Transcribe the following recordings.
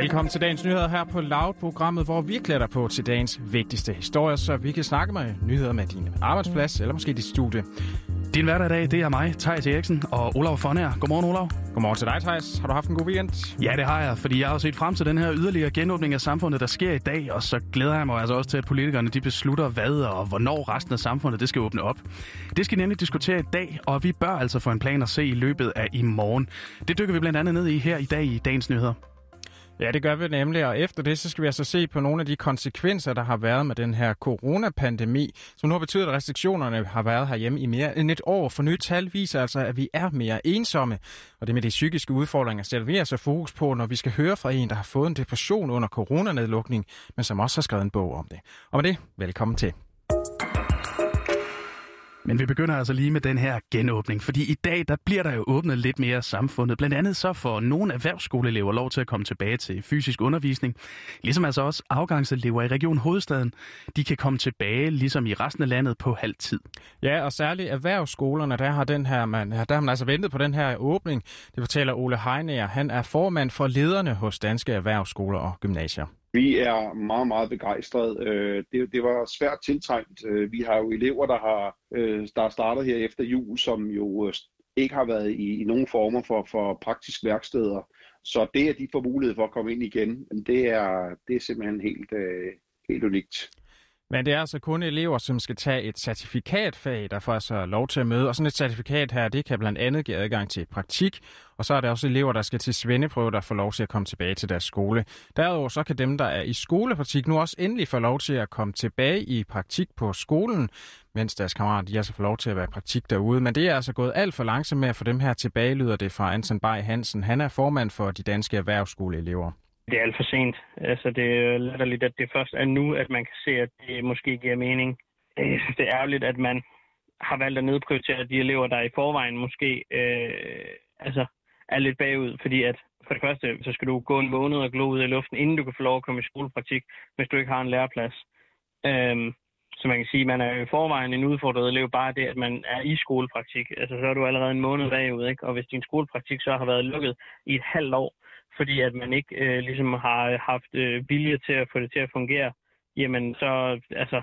Velkommen til dagens nyheder her på Loud-programmet, hvor vi klæder på til dagens vigtigste historier, så vi kan snakke med nyheder med din arbejdsplads eller måske dit studie. Din hverdag i dag, det er mig, Thijs Eriksen og Olav Fonær. Godmorgen, Olav. Godmorgen til dig, Thijs. Har du haft en god weekend? Ja, det har jeg, fordi jeg har set frem til den her yderligere genåbning af samfundet, der sker i dag, og så glæder jeg mig altså også til, at politikerne de beslutter, hvad og hvornår resten af samfundet det skal åbne op. Det skal nemlig diskutere i dag, og vi bør altså få en plan at se i løbet af i morgen. Det dykker vi blandt andet ned i her i dag i dagens nyheder. Ja, det gør vi nemlig, og efter det, så skal vi altså se på nogle af de konsekvenser, der har været med den her coronapandemi, som nu har betydet, at restriktionerne har været herhjemme i mere end et år. For nye tal viser altså, at vi er mere ensomme, og det med de psykiske udfordringer sætter vi altså fokus på, når vi skal høre fra en, der har fået en depression under coronanedlukning, men som også har skrevet en bog om det. Og med det, velkommen til. Men vi begynder altså lige med den her genåbning, fordi i dag der bliver der jo åbnet lidt mere samfundet. Blandt andet så får nogle erhvervsskoleelever lov til at komme tilbage til fysisk undervisning. Ligesom altså også afgangselever i Region Hovedstaden, de kan komme tilbage ligesom i resten af landet på halv tid. Ja, og særligt erhvervsskolerne, der har, den her, man, der har man altså ventet på den her åbning. Det fortæller Ole Heiner. Han er formand for lederne hos Danske Erhvervsskoler og Gymnasier. Vi er meget, meget begejstrede. Øh, det, det var svært tiltrængt. Øh, vi har jo elever, der har øh, der startet her efter jul, som jo øh, ikke har været i, i nogen former for, for praktisk værksteder. Så det, at de får mulighed for at komme ind igen, det er, det er simpelthen helt, øh, helt unikt. Men det er altså kun elever, som skal tage et certifikatfag, der får altså lov til at møde. Og sådan et certifikat her, det kan blandt andet give adgang til praktik. Og så er der også elever, der skal til svendeprøve, der får lov til at komme tilbage til deres skole. Derudover så kan dem, der er i skolepraktik, nu også endelig få lov til at komme tilbage i praktik på skolen, mens deres kammerater de altså får lov til at være i praktik derude. Men det er altså gået alt for langsomt med at få dem her tilbage, lyder det fra Anton Bay Hansen. Han er formand for de danske erhvervsskoleelever det er alt for sent. Altså, det er latterligt, at det først er nu, at man kan se, at det måske giver mening. Øh, jeg synes, det er ærgerligt, at man har valgt at nedprioritere de elever, der i forvejen måske øh, altså, er lidt bagud, fordi at for det første, så skal du gå en måned og glo ud i luften, inden du kan få lov at komme i skolepraktik, hvis du ikke har en læreplads. Øhm, så man kan sige, at man er i forvejen en udfordret elev, bare det, at man er i skolepraktik. Altså, så er du allerede en måned bagud, ikke? Og hvis din skolepraktik så har været lukket i et halvt år, fordi at man ikke øh, ligesom har øh, haft øh, vilje til at få det til at fungere, jamen så, altså,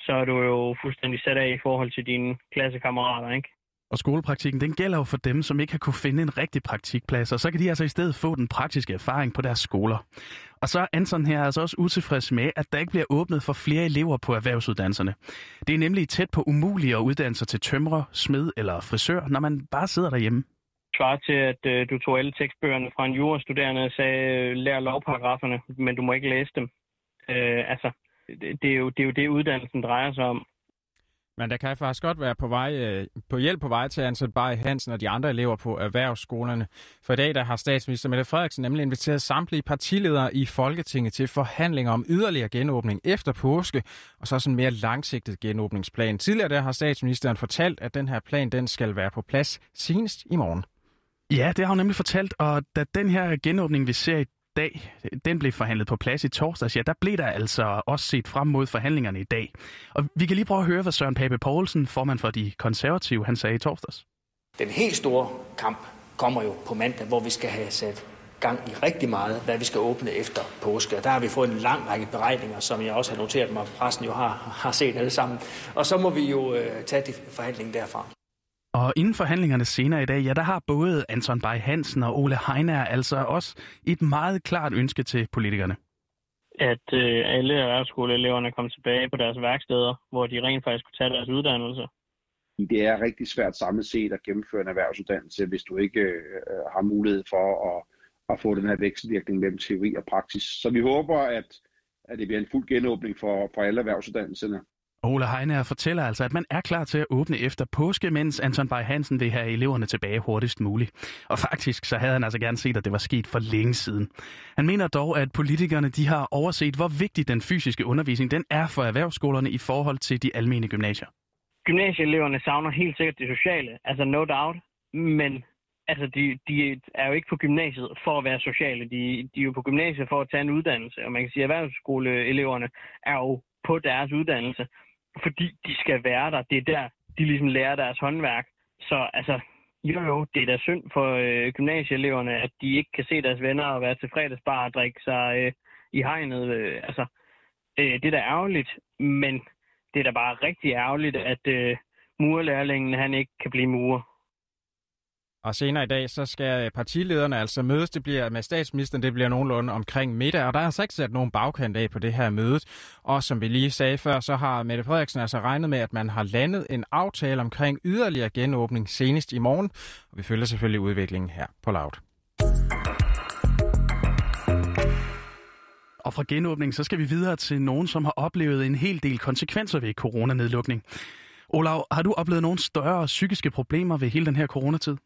så er du jo fuldstændig sat af i forhold til dine klassekammerater, ikke? Og skolepraktikken, den gælder jo for dem, som ikke har kunne finde en rigtig praktikplads, og så kan de altså i stedet få den praktiske erfaring på deres skoler. Og så er Anton her altså også utilfreds med, at der ikke bliver åbnet for flere elever på erhvervsuddannelserne. Det er nemlig tæt på umuligt at uddanne sig til tømrer, smed eller frisør, når man bare sidder derhjemme svarer til, at øh, du tog alle tekstbøgerne fra en jurastuderende og sagde, øh, lær lovparagraferne, men du må ikke læse dem. Øh, altså, det, det, er jo, det er jo det, uddannelsen drejer sig om. Men der kan faktisk godt være på, vej, øh, på hjælp på vej til at ansætte Hansen og de andre elever på erhvervsskolerne. For i dag der har statsminister Mette Frederiksen nemlig inviteret samtlige partiledere i Folketinget til forhandlinger om yderligere genåbning efter påske, og så sådan en mere langsigtet genåbningsplan. Tidligere der har statsministeren fortalt, at den her plan den skal være på plads senest i morgen. Ja, det har hun nemlig fortalt, og da den her genåbning, vi ser i dag, den blev forhandlet på plads i torsdags, ja, der blev der altså også set frem mod forhandlingerne i dag. Og vi kan lige prøve at høre, hvad Søren Pape Poulsen, formand for de konservative, han sagde i torsdags. Den helt store kamp kommer jo på mandag, hvor vi skal have sat gang i rigtig meget, hvad vi skal åbne efter påske. Og der har vi fået en lang række beregninger, som jeg også har noteret mig, pressen jo har, har set alle sammen. Og så må vi jo øh, tage de forhandling derfra. Og inden forhandlingerne senere i dag, ja, der har både Anton Bay Hansen og Ole Heiner altså også et meget klart ønske til politikerne. At øh, alle erhvervsskoleeleverne kommer tilbage på deres værksteder, hvor de rent faktisk kunne tage deres uddannelse. Det er rigtig svært samlet set at gennemføre en erhvervsuddannelse, hvis du ikke øh, har mulighed for at, at få den her vekselvirkning mellem teori og praksis. Så vi håber, at, at det bliver en fuld genåbning for, for alle erhvervsuddannelserne. Ole Heine fortæller altså, at man er klar til at åbne efter påske, mens Anton Bay Hansen vil have eleverne tilbage hurtigst muligt. Og faktisk så havde han altså gerne set, at det var sket for længe siden. Han mener dog, at politikerne de har overset, hvor vigtig den fysiske undervisning den er for erhvervsskolerne i forhold til de almene gymnasier. Gymnasieeleverne savner helt sikkert det sociale, altså no doubt, men altså, de, de er jo ikke på gymnasiet for at være sociale. De, de er jo på gymnasiet for at tage en uddannelse, og man kan sige, at erhvervsskoleeleverne er jo på deres uddannelse fordi de skal være der. Det er der, de ligesom lærer deres håndværk. Så altså, Jo, jo, det er da synd for øh, gymnasieeleverne, at de ikke kan se deres venner og være til fredagsbar og drikke sig øh, i hegnet. Øh, altså, øh, det er da ærgerligt, men det er da bare rigtig ærgerligt, at øh, murlærlingen han ikke kan blive murer. Og senere i dag, så skal øh, partilederne altså mødes. Det bliver med statsministeren, det bliver nogenlunde omkring middag. Og der er altså ikke sat nogen bagkant af på det her møde. Og som vi lige sagde før, så har Mette Frederiksen altså regnet med, at man har landet en aftale omkring yderligere genåbning senest i morgen. Og vi følger selvfølgelig udviklingen her på Loud. Og fra genåbning, så skal vi videre til nogen, som har oplevet en hel del konsekvenser ved coronanedlukning. Olav, har du oplevet nogle større psykiske problemer ved hele den her coronatid?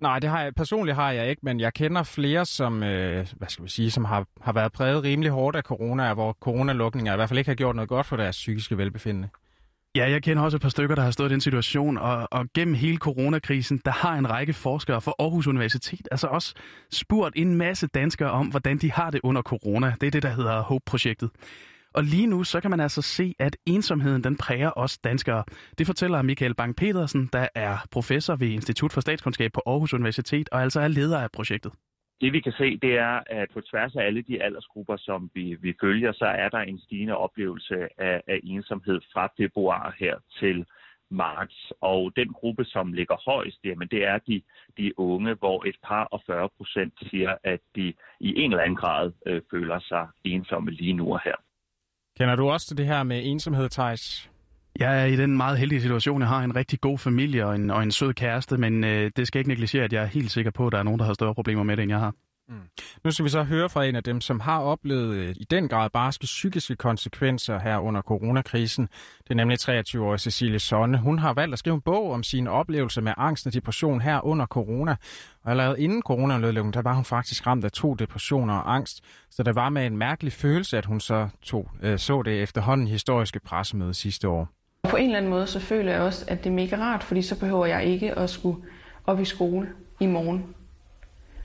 Nej, det har jeg, personligt har jeg ikke, men jeg kender flere, som, øh, hvad skal vi sige, som har, har været præget rimelig hårdt af corona, hvor coronalukninger i hvert fald ikke har gjort noget godt for deres psykiske velbefindende. Ja, jeg kender også et par stykker, der har stået i den situation, og, og gennem hele coronakrisen, der har en række forskere fra Aarhus Universitet altså også spurgt en masse danskere om, hvordan de har det under corona. Det er det, der hedder HOPE-projektet. Og lige nu, så kan man altså se, at ensomheden, den præger os danskere. Det fortæller Michael Bang-Petersen, der er professor ved Institut for Statskundskab på Aarhus Universitet, og altså er leder af projektet. Det vi kan se, det er, at på tværs af alle de aldersgrupper, som vi, vi følger, så er der en stigende oplevelse af, af ensomhed fra februar her til marts. Og den gruppe, som ligger højst, jamen, det er de, de unge, hvor et par og 40 procent siger, at de i en eller anden grad øh, føler sig ensomme lige nu og her. Kender du også til det her med ensomhed, Thijs? Jeg er i den meget heldige situation, jeg har en rigtig god familie og en, og en sød kæreste, men øh, det skal ikke negligere, at jeg er helt sikker på, at der er nogen, der har større problemer med det, end jeg har. Mm. Nu skal vi så høre fra en af dem, som har oplevet øh, i den grad barske psykiske konsekvenser her under coronakrisen. Det er nemlig 23-årige Cecilie Sonne. Hun har valgt at skrive en bog om sine oplevelser med angst og depression her under corona. Og allerede inden coronanedlukningen, der var hun faktisk ramt af to depressioner og angst. Så det var med en mærkelig følelse, at hun så tog, øh, så det efterhånden historiske pressemøde sidste år. På en eller anden måde, så føler jeg også, at det er mega rart, fordi så behøver jeg ikke at skulle op i skole i morgen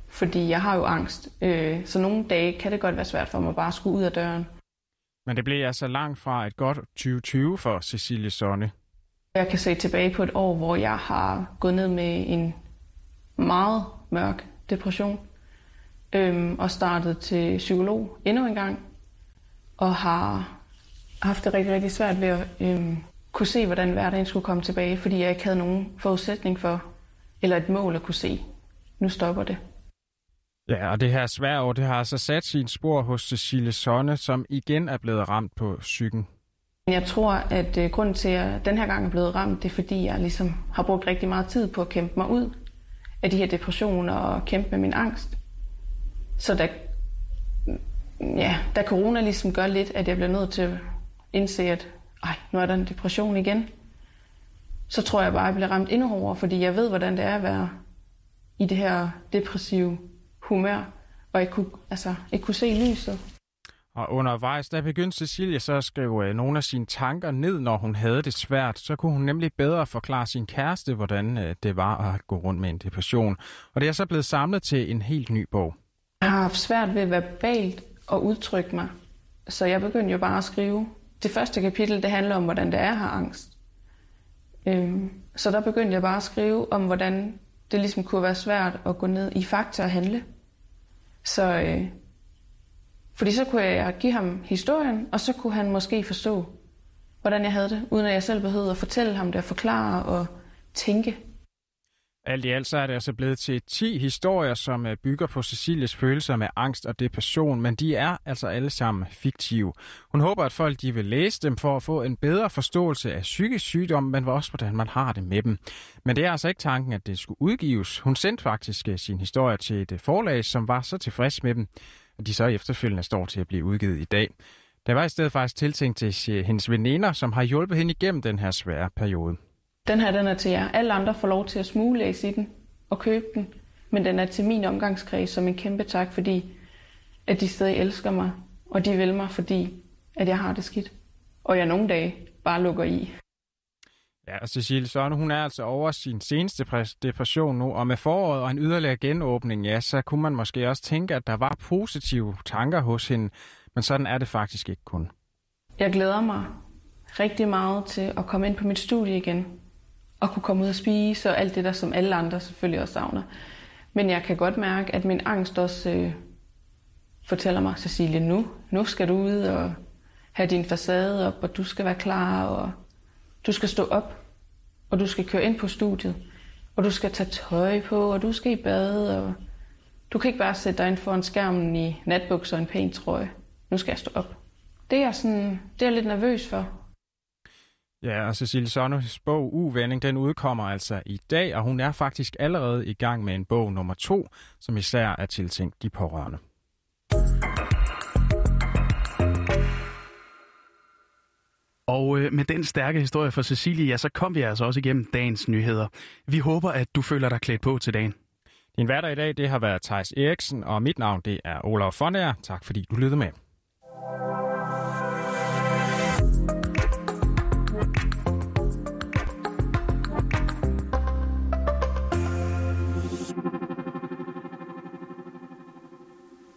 fordi jeg har jo angst. Øh, så nogle dage kan det godt være svært for mig bare at skulle ud af døren. Men det blev altså langt fra et godt 2020 for Cecilie Sonne. Jeg kan se tilbage på et år, hvor jeg har gået ned med en meget mørk depression. Øhm, og startet til psykolog endnu en gang. Og har haft det rigtig, rigtig svært ved at øhm, kunne se, hvordan hverdagen skulle komme tilbage, fordi jeg ikke havde nogen forudsætning for, eller et mål at kunne se. Nu stopper det. Ja, og det her svære år, det har altså sat sin spor hos Cecilie Sonne, som igen er blevet ramt på psyken. Jeg tror, at øh, grunden til, at den her gang er blevet ramt, det er, fordi jeg ligesom har brugt rigtig meget tid på at kæmpe mig ud af de her depressioner og kæmpe med min angst. Så da, ja, da corona ligesom gør lidt, at jeg bliver nødt til at indse, at ej, nu er der en depression igen, så tror jeg bare, at jeg bliver ramt endnu hårdere, fordi jeg ved, hvordan det er at være i det her depressive humør, og ikke kunne, altså, ikke kunne se lyset. Og undervejs, der begyndte Cecilie så at skrive øh, nogle af sine tanker ned, når hun havde det svært. Så kunne hun nemlig bedre forklare sin kæreste, hvordan øh, det var at gå rundt med en depression. Og det er så blevet samlet til en helt ny bog. Jeg har haft svært ved verbalt at udtrykke mig, så jeg begyndte jo bare at skrive. Det første kapitel, det handler om, hvordan det er at have angst. Øhm, så der begyndte jeg bare at skrive om, hvordan det ligesom kunne være svært at gå ned i fakta og handle. Så, øh, fordi så kunne jeg give ham historien, og så kunne han måske forstå, hvordan jeg havde det, uden at jeg selv behøvede at fortælle ham det og forklare og tænke. Alt i alt så er det altså blevet til 10 historier, som øh, bygger på Cecilies følelser med angst og depression, men de er altså alle sammen fiktive. Hun håber, at folk de vil læse dem for at få en bedre forståelse af psykisk sygdom, men også hvordan man har det med dem. Men det er altså ikke tanken, at det skulle udgives. Hun sendte faktisk øh, sin historie til et øh, forlag, som var så tilfreds med dem, at de så efterfølgende står til at blive udgivet i dag. Der var i stedet faktisk tiltænkt til hendes veninder, som har hjulpet hende igennem den her svære periode. Den her den er til jer. Alle andre får lov til at smuglæse i den og købe den. Men den er til min omgangskreds som en kæmpe tak, fordi at de stadig elsker mig. Og de vil mig, fordi at jeg har det skidt. Og jeg nogle dage bare lukker i. Ja, og Cecilie Søren, hun er altså over sin seneste depression nu, og med foråret og en yderligere genåbning, ja, så kunne man måske også tænke, at der var positive tanker hos hende, men sådan er det faktisk ikke kun. Jeg glæder mig rigtig meget til at komme ind på mit studie igen, at kunne komme ud og spise, og alt det der, som alle andre selvfølgelig også savner. Men jeg kan godt mærke, at min angst også øh, fortæller mig, Cecilie, nu, nu skal du ud og have din facade op, og du skal være klar, og du skal stå op, og du skal køre ind på studiet, og du skal tage tøj på, og du skal i bad, og du kan ikke bare sætte dig ind foran skærmen i natbukser og en pæn trøje. Nu skal jeg stå op. Det er, sådan, det er jeg lidt nervøs for. Ja, og Cecilie Sonners bog Uvending, den udkommer altså i dag, og hun er faktisk allerede i gang med en bog nummer to, som især er tiltænkt de pårørende. Og øh, med den stærke historie for Cecilie, ja, så kom vi altså også igennem dagens nyheder. Vi håber, at du føler dig klædt på til dagen. Din hverdag i dag, det har været Thijs Eriksen, og mit navn det er Olaf Fonager. Tak fordi du lyttede med.